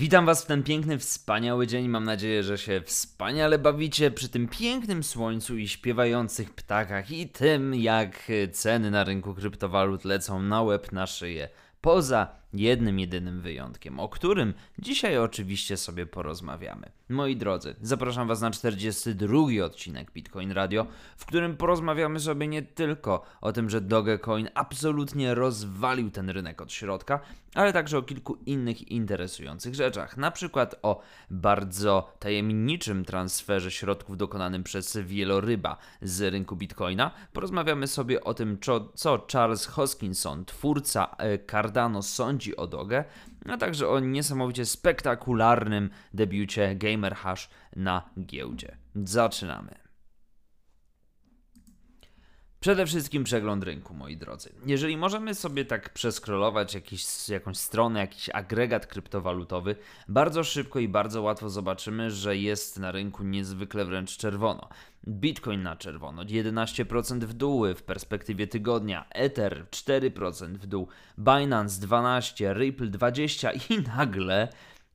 Witam Was w ten piękny, wspaniały dzień. Mam nadzieję, że się wspaniale bawicie przy tym pięknym słońcu i śpiewających ptakach i tym, jak ceny na rynku kryptowalut lecą na łeb na szyję. Poza jednym jedynym wyjątkiem, o którym dzisiaj oczywiście sobie porozmawiamy. Moi drodzy, zapraszam Was na 42 odcinek Bitcoin Radio, w którym porozmawiamy sobie nie tylko o tym, że Dogecoin absolutnie rozwalił ten rynek od środka, ale także o kilku innych interesujących rzeczach. Na przykład o bardzo tajemniczym transferze środków dokonanym przez wieloryba z rynku Bitcoina. Porozmawiamy sobie o tym, co Charles Hoskinson, twórca e, Cardano, sądzi o Dogę, a także o niesamowicie spektakularnym debiucie Gamer Hash na giełdzie. Zaczynamy. Przede wszystkim przegląd rynku, moi drodzy. Jeżeli możemy sobie tak przeskrolować jakiś, jakąś stronę, jakiś agregat kryptowalutowy, bardzo szybko i bardzo łatwo zobaczymy, że jest na rynku niezwykle wręcz czerwono. Bitcoin na czerwono, 11% w dół w perspektywie tygodnia, Ether 4% w dół, Binance 12, Ripple 20 i nagle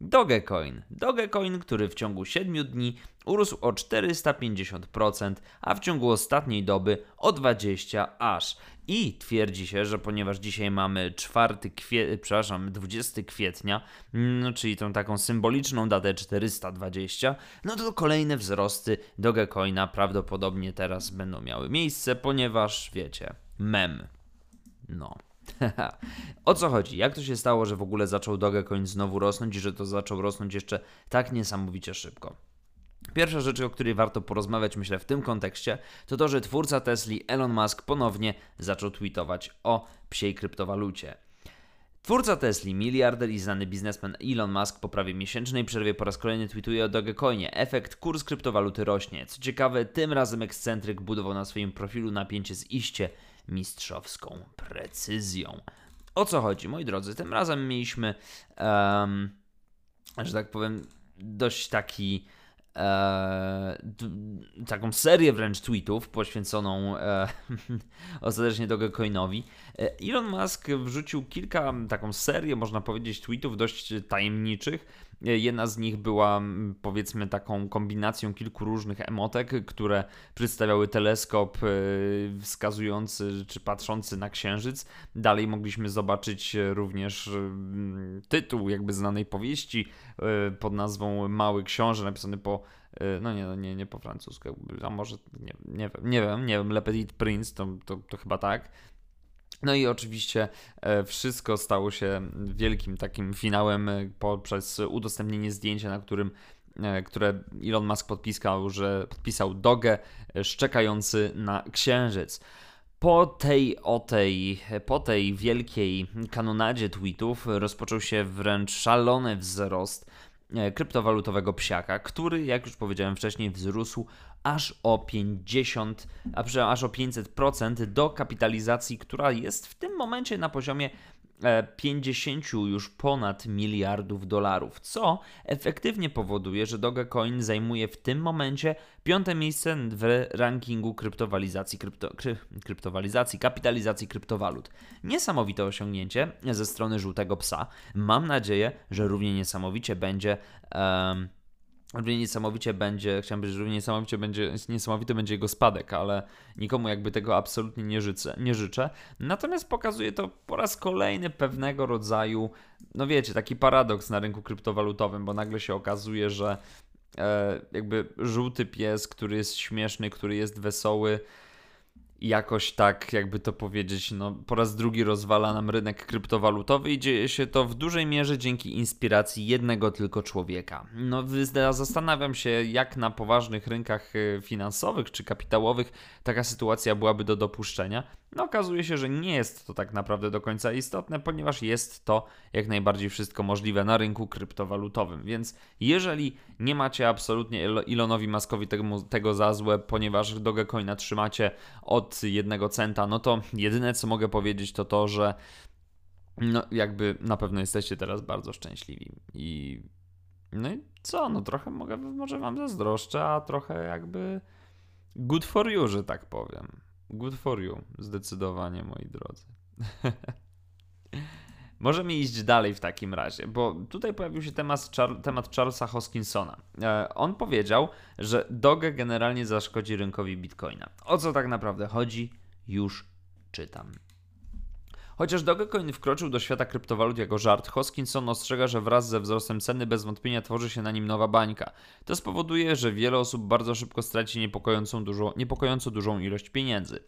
Dogecoin. Dogecoin, który w ciągu 7 dni urósł o 450%, a w ciągu ostatniej doby o 20 aż. I twierdzi się, że ponieważ dzisiaj mamy 4 kwie... przepraszam, 20 kwietnia, no, czyli tą taką symboliczną datę 420, no to kolejne wzrosty Dogecoina prawdopodobnie teraz będą miały miejsce, ponieważ wiecie, mem. No. o co chodzi? Jak to się stało, że w ogóle zaczął Dogecoin znowu rosnąć i że to zaczął rosnąć jeszcze tak niesamowicie szybko? Pierwsza rzecz, o której warto porozmawiać, myślę, w tym kontekście, to to, że twórca Tesli Elon Musk ponownie zaczął tweetować o psiej kryptowalucie. Twórca Tesli, miliarder i znany biznesmen Elon Musk po prawie miesięcznej przerwie po raz kolejny tweetuje o Dogecoinie. Efekt kurs kryptowaluty rośnie. Co ciekawe, tym razem ekscentryk budował na swoim profilu napięcie z iście mistrzowską precyzją. O co chodzi, moi drodzy? Tym razem mieliśmy, um, że tak powiem, dość taki. E, taką serię wręcz tweetów poświęconą e, ostatecznie Dogecoinowi. E, Elon Musk wrzucił kilka, taką serię, można powiedzieć, tweetów dość tajemniczych, Jedna z nich była powiedzmy taką kombinacją kilku różnych emotek, które przedstawiały teleskop e, wskazujący czy patrzący na księżyc. Dalej mogliśmy zobaczyć również tytuł jakby znanej powieści e, pod nazwą Mały Książę, napisany po e, no nie, nie, nie po francusku, a może nie, nie wiem, nie wiem, nie wiem, Le Petit Prince, to, to, to chyba tak. No i oczywiście e, wszystko stało się wielkim takim finałem e, poprzez udostępnienie zdjęcia, na którym e, które Elon Musk podpisał, że podpisał dogę szczekający na księżyc. Po tej, o tej, po tej wielkiej kanonadzie tweetów rozpoczął się wręcz szalony wzrost kryptowalutowego psiaka, który, jak już powiedziałem wcześniej, wzrósł aż o 50, a aż o 500% do kapitalizacji, która jest w tym momencie na poziomie 50 e, już ponad miliardów dolarów, co efektywnie powoduje, że Dogecoin zajmuje w tym momencie piąte miejsce w rankingu kryptowalizacji, krypto, kry, kryptowalizacji, kapitalizacji kryptowalut. Niesamowite osiągnięcie ze strony żółtego psa. Mam nadzieję, że równie niesamowicie będzie. Um, równie niesamowicie będzie, chciałem powiedzieć, równie niesamowicie będzie, niesamowity będzie jego spadek, ale nikomu jakby tego absolutnie nie życzę, nie życzę. Natomiast pokazuje to po raz kolejny pewnego rodzaju, no wiecie, taki paradoks na rynku kryptowalutowym, bo nagle się okazuje, że e, jakby żółty pies, który jest śmieszny, który jest wesoły, jakoś tak, jakby to powiedzieć, no, po raz drugi rozwala nam rynek kryptowalutowy i dzieje się to w dużej mierze dzięki inspiracji jednego tylko człowieka. No, zastanawiam się, jak na poważnych rynkach e, finansowych czy kapitałowych taka sytuacja byłaby do dopuszczenia. No, okazuje się, że nie jest to tak naprawdę do końca istotne, ponieważ jest to jak najbardziej wszystko możliwe na rynku kryptowalutowym. Więc jeżeli nie macie absolutnie Elonowi Maskowi tego, tego za złe, ponieważ Dogecoina trzymacie od jednego centa, no to jedyne co mogę powiedzieć to to, że no jakby na pewno jesteście teraz bardzo szczęśliwi i no i co, no trochę mogę, może wam zazdroszczę, a trochę jakby good for you, że tak powiem. Good for you, zdecydowanie, moi drodzy. Możemy iść dalej w takim razie, bo tutaj pojawił się temat, temat Charlesa Hoskinsona. E, on powiedział, że Doge generalnie zaszkodzi rynkowi bitcoina. O co tak naprawdę chodzi? Już czytam. Chociaż Dogecoin wkroczył do świata kryptowalut jako żart, Hoskinson ostrzega, że wraz ze wzrostem ceny bez wątpienia tworzy się na nim nowa bańka. To spowoduje, że wiele osób bardzo szybko straci niepokojącą dużo, niepokojąco dużą ilość pieniędzy.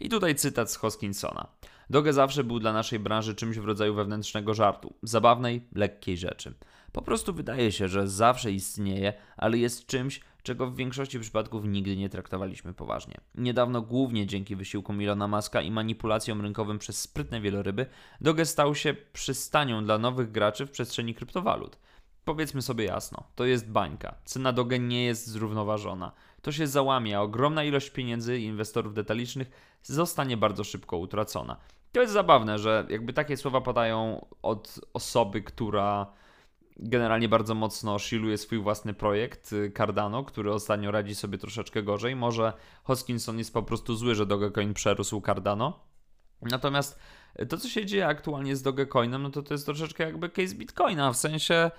I tutaj cytat z Hoskinsona. Doge zawsze był dla naszej branży czymś w rodzaju wewnętrznego żartu, zabawnej, lekkiej rzeczy. Po prostu wydaje się, że zawsze istnieje, ale jest czymś, czego w większości przypadków nigdy nie traktowaliśmy poważnie. Niedawno, głównie dzięki wysiłkom Ilona Maska i manipulacjom rynkowym przez sprytne wieloryby, Doge stał się przystanią dla nowych graczy w przestrzeni kryptowalut. Powiedzmy sobie jasno, to jest bańka. Cena Doge nie jest zrównoważona. To się załamie, a ogromna ilość pieniędzy inwestorów detalicznych zostanie bardzo szybko utracona. To jest zabawne, że jakby takie słowa padają od osoby, która generalnie bardzo mocno shilluje swój własny projekt y, Cardano, który ostatnio radzi sobie troszeczkę gorzej. Może Hoskinson jest po prostu zły, że Dogecoin przerósł Cardano. Natomiast to, co się dzieje aktualnie z Dogecoinem, no to to jest troszeczkę jakby case Bitcoina, w sensie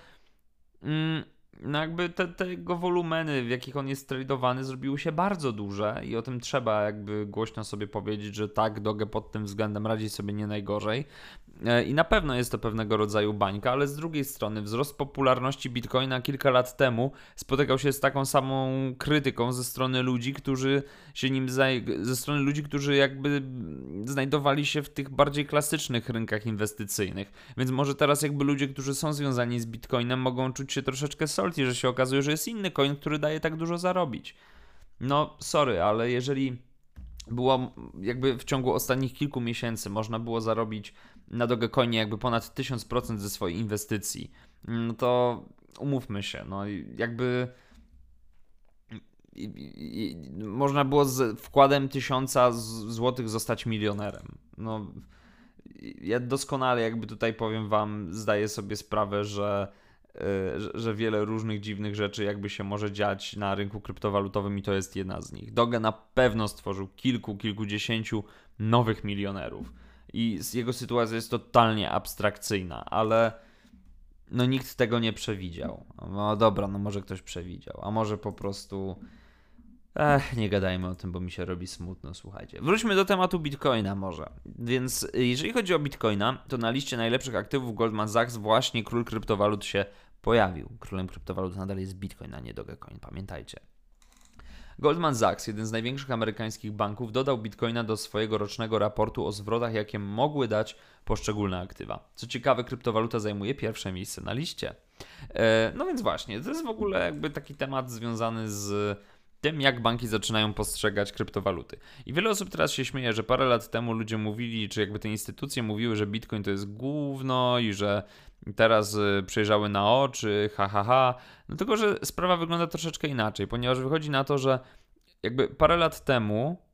mm, no jakby te, tego wolumeny, w jakich on jest tradowany, zrobiły się bardzo duże i o tym trzeba jakby głośno sobie powiedzieć, że tak, Doge pod tym względem radzi sobie nie najgorzej. E, I na pewno jest to pewnego rodzaju bańka, ale z drugiej strony wzrost popularności Bitcoina kilka lat temu spotykał się z taką samą krytyką ze strony ludzi, którzy się nim ze strony ludzi, którzy jakby znajdowali się w tych bardziej klasycznych rynkach inwestycyjnych. Więc może teraz jakby ludzie, którzy są związani z Bitcoinem mogą czuć się troszeczkę salty, że się okazuje, że jest inny coin, który daje tak dużo zarobić. No, sorry, ale jeżeli było jakby w ciągu ostatnich kilku miesięcy można było zarobić na Dogecoinie jakby ponad 1000% ze swojej inwestycji, no to umówmy się, no jakby można było z wkładem tysiąca złotych zostać milionerem. No, ja doskonale jakby tutaj powiem wam, zdaję sobie sprawę, że, yy, że wiele różnych dziwnych rzeczy jakby się może dziać na rynku kryptowalutowym i to jest jedna z nich. Doge na pewno stworzył kilku, kilkudziesięciu nowych milionerów i jego sytuacja jest totalnie abstrakcyjna, ale no nikt tego nie przewidział. No dobra, no może ktoś przewidział, a może po prostu Ech, nie gadajmy o tym, bo mi się robi smutno, słuchajcie. Wróćmy do tematu Bitcoina może. Więc jeżeli chodzi o Bitcoina, to na liście najlepszych aktywów Goldman Sachs właśnie król kryptowalut się pojawił. Królem kryptowalut nadal jest Bitcoin, a nie Dogecoin, pamiętajcie. Goldman Sachs, jeden z największych amerykańskich banków, dodał bitcoina do swojego rocznego raportu o zwrotach, jakie mogły dać poszczególne aktywa. Co ciekawe, kryptowaluta zajmuje pierwsze miejsce na liście. E, no więc właśnie, to jest w ogóle jakby taki temat związany z tym, jak banki zaczynają postrzegać kryptowaluty. I wiele osób teraz się śmieje, że parę lat temu ludzie mówili, czy jakby te instytucje mówiły, że Bitcoin to jest gówno i że teraz y, przejrzały na oczy, ha, ha, ha. No tylko, że sprawa wygląda troszeczkę inaczej, ponieważ wychodzi na to, że jakby parę lat temu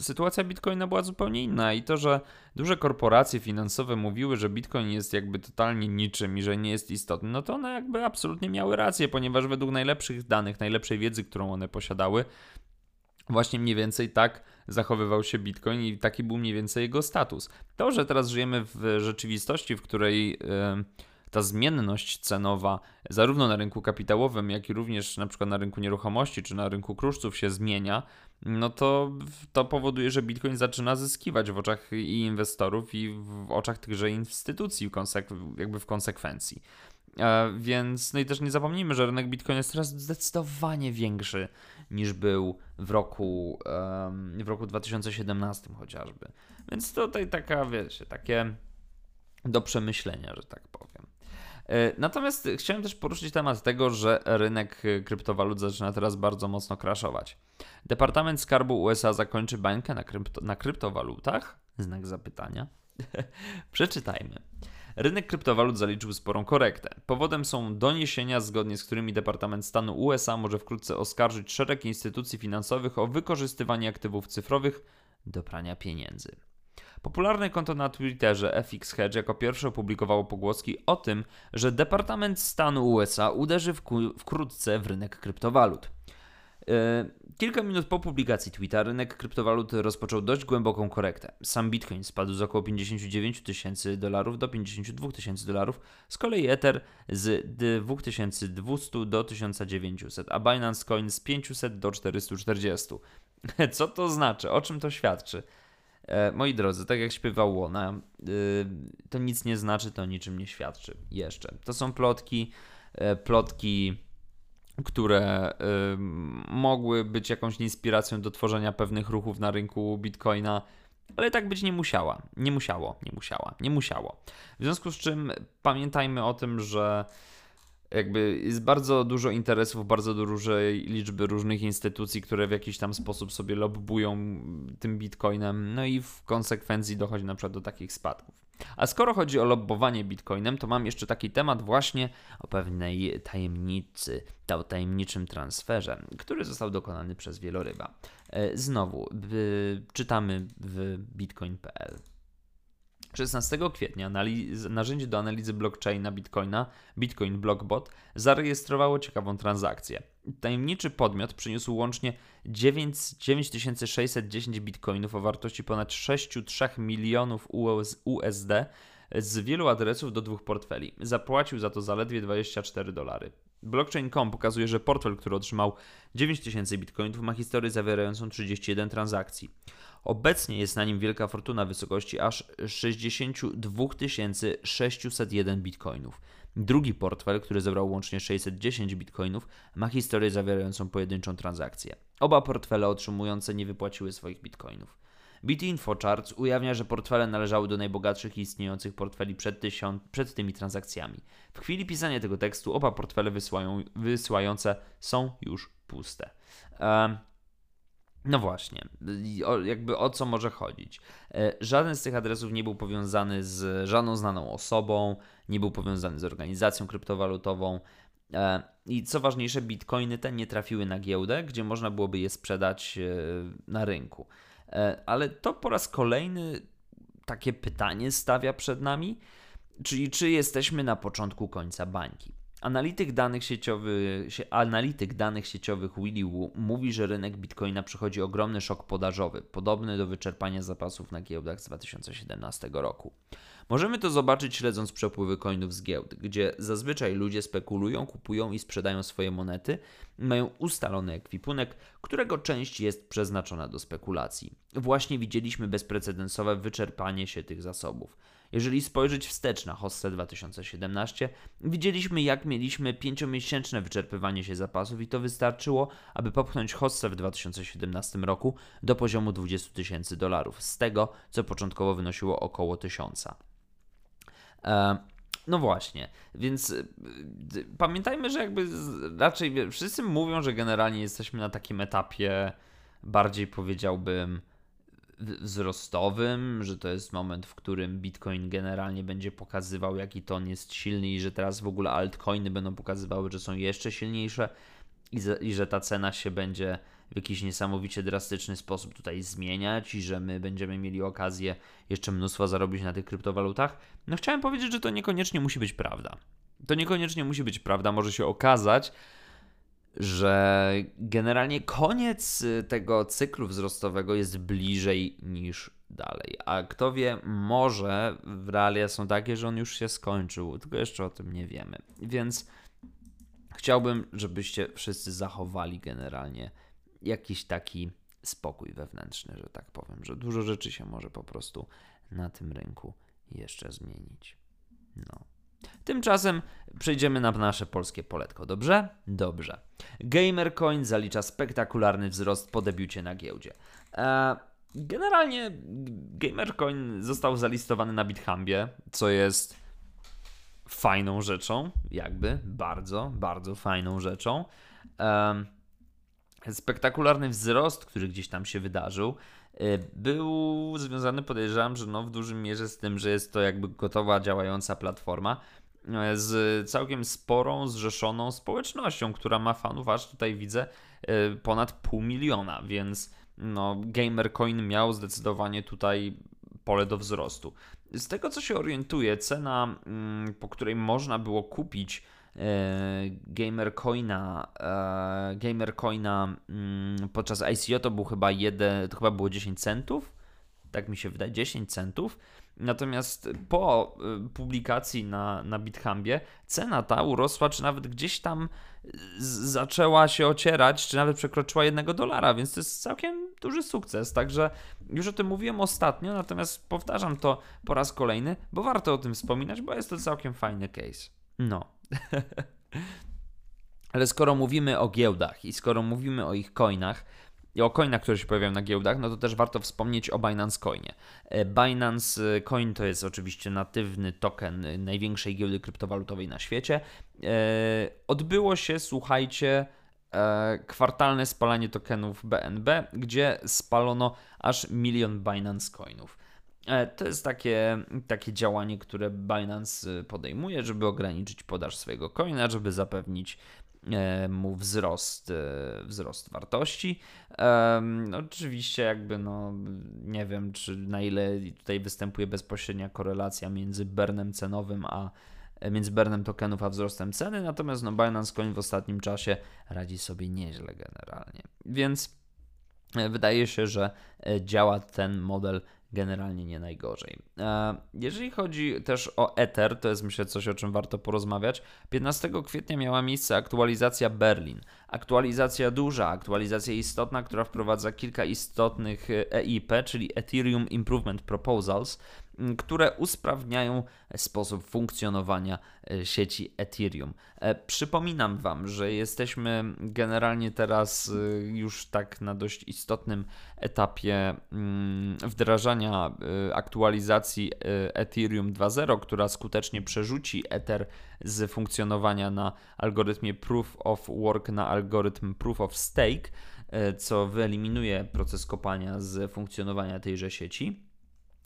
sytuacja Bitcoina była zupełnie inna i to, że duże korporacje finansowe mówiły, że Bitcoin jest jakby totalnie niczym i że nie jest istotny, no to one jakby absolutnie miały rację, ponieważ według najlepszych danych, najlepszej wiedzy, którą one posiadały, właśnie mniej więcej tak zachowywał się Bitcoin i taki był mniej więcej jego status. To, że teraz żyjemy w rzeczywistości, w której yy, ta zmienność cenowa, zarówno na rynku kapitałowym, jak i również na przykład na rynku nieruchomości czy na rynku kruszców się zmienia, no to to powoduje, że Bitcoin zaczyna zyskiwać w oczach i inwestorów, i w oczach tychże instytucji, jakby w konsekwencji. E, więc, no i też nie zapomnijmy, że rynek Bitcoin jest teraz zdecydowanie większy niż był w roku, w roku 2017 chociażby. Więc tutaj taka, wiecie, takie do przemyślenia, że tak powiem. E, natomiast chciałem też poruszyć temat tego, że rynek kryptowalut zaczyna teraz bardzo mocno crashować. Departament Skarbu USA zakończy bańkę na, krypto, na kryptowalutach? Znak zapytania. Przeczytajmy. Rynek kryptowalut zaliczył sporą korektę. Powodem są doniesienia, zgodnie z którymi Departament Stanu USA może wkrótce oskarżyć szereg instytucji finansowych o wykorzystywanie aktywów cyfrowych do prania pieniędzy. Popularne konto na Twitterze FX Hedge jako pierwsze opublikowało pogłoski o tym, że Departament Stanu USA uderzy wkrótce w rynek kryptowalut. Kilka minut po publikacji tweeta rynek kryptowalut rozpoczął dość głęboką korektę. Sam Bitcoin spadł z około 59 tysięcy dolarów do 52 tysięcy dolarów, z kolei Ether z 2200 do 1900, a Binance Coin z 500 do 440. Co to znaczy? O czym to świadczy? E, moi drodzy, tak jak śpiewał Łona, e, to nic nie znaczy, to niczym nie świadczy. Jeszcze. To są plotki, e, plotki, które mogły być jakąś inspiracją do tworzenia pewnych ruchów na rynku Bitcoina, ale tak być nie musiała. Nie musiało, nie musiała, nie musiało. W związku z czym pamiętajmy o tym, że jakby jest bardzo dużo interesów, bardzo dużej liczby różnych instytucji, które w jakiś tam sposób sobie lobbują tym bitcoinem, no i w konsekwencji dochodzi na przykład do takich spadków. A skoro chodzi o lobbowanie bitcoinem, to mam jeszcze taki temat właśnie o pewnej tajemnicy, o tajemniczym transferze, który został dokonany przez wieloryba. E, znowu, czytamy w bitcoin.pl. 16 kwietnia narzędzie do analizy blockchaina Bitcoina, Bitcoin Blockbot, zarejestrowało ciekawą transakcję. Tajemniczy podmiot przyniósł łącznie 9, 9610 bitcoinów o wartości ponad 6,3 milionów USD z wielu adresów do dwóch portfeli. Zapłacił za to zaledwie 24 dolary. Blockchain.com pokazuje, że portfel, który otrzymał 9000 bitcoinów, ma historię zawierającą 31 transakcji. Obecnie jest na nim wielka fortuna w wysokości aż 62 601 bitcoinów. Drugi portfel, który zebrał łącznie 610 bitcoinów, ma historię zawierającą pojedynczą transakcję. Oba portfele otrzymujące nie wypłaciły swoich bitcoinów. BitInfoCharts ujawnia, że portfele należały do najbogatszych istniejących portfeli przed, tysiąc, przed tymi transakcjami. W chwili pisania tego tekstu oba portfele wysyłają, wysyłające są już puste. Um, no właśnie, o, jakby o co może chodzić? E, żaden z tych adresów nie był powiązany z żadną znaną osobą, nie był powiązany z organizacją kryptowalutową. E, I co ważniejsze, bitcoiny te nie trafiły na giełdę, gdzie można byłoby je sprzedać e, na rynku. Ale to po raz kolejny takie pytanie stawia przed nami, czyli czy jesteśmy na początku końca bańki. Analityk danych, sieciowy, analityk danych sieciowych Willy Wu mówi, że rynek bitcoina przechodzi ogromny szok podażowy, podobny do wyczerpania zapasów na giełdach z 2017 roku. Możemy to zobaczyć śledząc przepływy coinów z giełd, gdzie zazwyczaj ludzie spekulują, kupują i sprzedają swoje monety, mają ustalony ekwipunek, którego część jest przeznaczona do spekulacji. Właśnie widzieliśmy bezprecedensowe wyczerpanie się tych zasobów. Jeżeli spojrzeć wstecz na Hosse 2017, widzieliśmy jak mieliśmy pięciomiesięczne wyczerpywanie się zapasów i to wystarczyło, aby popchnąć Hosse w 2017 roku do poziomu 20 tysięcy dolarów, z tego co początkowo wynosiło około 1000. E, no właśnie, więc y, pamiętajmy, że jakby raczej wszyscy mówią, że generalnie jesteśmy na takim etapie bardziej powiedziałbym wzrostowym, że to jest moment, w którym Bitcoin generalnie będzie pokazywał, jaki ton jest silny i że teraz w ogóle altcoiny będą pokazywały, że są jeszcze silniejsze i, i że ta cena się będzie w jakiś niesamowicie drastyczny sposób tutaj zmieniać i że my będziemy mieli okazję jeszcze mnóstwo zarobić na tych kryptowalutach. No chciałem powiedzieć, że to niekoniecznie musi być prawda. To niekoniecznie musi być prawda, może się okazać, że generalnie koniec y, tego cyklu wzrostowego jest bliżej niż dalej. A kto wie, może realia są takie, że on już się skończył, tylko jeszcze o tym nie wiemy. Więc chciałbym, żebyście wszyscy zachowali generalnie jakiś taki spokój wewnętrzny, że tak powiem, że dużo rzeczy się może po prostu na tym rynku jeszcze zmienić. No. Tymczasem przejdziemy na nasze polskie poletko, dobrze? Dobrze. Gamercoin zalicza spektakularny wzrost po debiucie na giełdzie. E, generalnie Gamercoin został zalistowany na BitHambie, co jest fajną rzeczą, jakby, bardzo, bardzo fajną rzeczą. E, spektakularny wzrost, który gdzieś tam się wydarzył, był związany, podejrzewam, że no w dużym mierze z tym, że jest to jakby gotowa, działająca platforma e, z całkiem sporą, zrzeszoną społecznością, która ma fanów, aż tutaj widzę e, ponad pół miliona, więc no, Gamercoin miał zdecydowanie tutaj pole do wzrostu. Z tego co się orientuję, cena, mm, po której można było kupić Gamercoina, Gamercoina mm, podczas ICO to był chyba jeden, to chyba było 10 centów, tak mi się wydaje, 10 centów. Natomiast po y, publikacji na, na BitHambie cena ta urosła, czy nawet gdzieś tam zaczęła się ocierać, czy nawet przekroczyła jednego dolara, więc to jest całkiem duży sukces. Także już o tym mówiłem ostatnio, natomiast powtarzam to po raz kolejny, bo warto o tym wspominać, bo jest to całkiem fajny case. No. Ale skoro mówimy o giełdach i skoro mówimy o ich coinach, i o coinach, które się pojawiają na giełdach, no to też warto wspomnieć o Binance Coinie. E, Binance e, Coin to jest oczywiście natywny token największej giełdy kryptowalutowej na świecie. E, odbyło się, słuchajcie, kwartalne spalanie tokenów BNB, gdzie spalono aż milion Binance Coinów. To jest takie, takie działanie, które Binance podejmuje, żeby ograniczyć podaż swojego coina, żeby zapewnić E, mu wzrost, e, wzrost wartości. No, oczywiście jakby no nie wiem, czy na ile tutaj występuje bezpośrednia korelacja między burnem cenowym a e, między burnem tokenów a wzrostem ceny, natomiast no Binance Coin w ostatnim czasie radzi sobie nieźle generalnie. Więc wydaje się, że działa ten model generalnie nie najgorzej. E, jeżeli chodzi też o Ether, to jest myślę coś, o czym warto porozmawiać. 15 kwietnia miała miejsce aktualizacja Berlin. Aktualizacja duża, aktualizacja istotna, która wprowadza kilka istotnych EIP, czyli Ethereum Improvement Proposals, które usprawniają sposób funkcjonowania e, sieci Ethereum. E, przypominam Wam, że jesteśmy generalnie teraz e, już tak na dość istotnym etapie mm, wdrażania aktualizacji Ethereum 2.0, która skutecznie przerzuci Ether z funkcjonowania na algorytmie Proof of Work na algorytm Proof of Stake, co wyeliminuje proces kopania z funkcjonowania tejże sieci.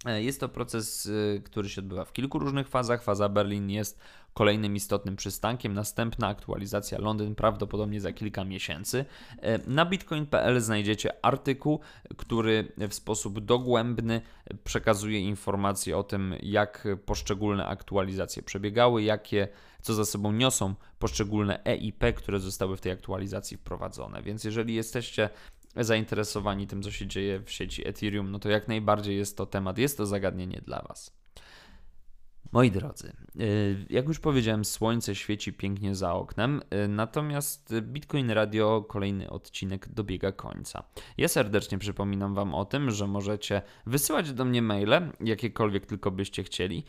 E, jest to proces, y, który się odbywa w kilku różnych fazach. Faza Berlin jest kolejnym istotnym przystankiem. Następna aktualizacja Londyn prawdopodobnie za kilka miesięcy. E, na bitcoin.pl znajdziecie artykuł, który w sposób dogłębny przekazuje informacje o tym, jak poszczególne aktualizacje przebiegały, jakie co za sobą niosą poszczególne EIP, które zostały w tej aktualizacji wprowadzone. Więc jeżeli jesteście zainteresowani tym, co się dzieje w sieci Ethereum, no to jak najbardziej jest to temat, jest to zagadnienie dla Was. Moi drodzy, y, jak już powiedziałem, słońce świeci pięknie za oknem, y, natomiast Bitcoin Radio kolejny odcinek dobiega końca. Ja serdecznie przypominam Wam o tym, że możecie wysyłać do mnie maile, jakiekolwiek tylko byście chcieli,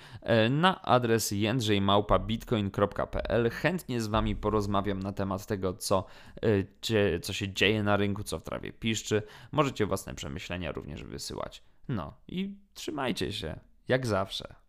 y, na adres jędrzejmałpa.bitcoin.pl. Chętnie z Wami porozmawiam na temat tego, co, co się dzieje na rynku, co w trawie piszczy. Możecie własne przemyślenia również wysyłać. No i trzymajcie się, jak zawsze.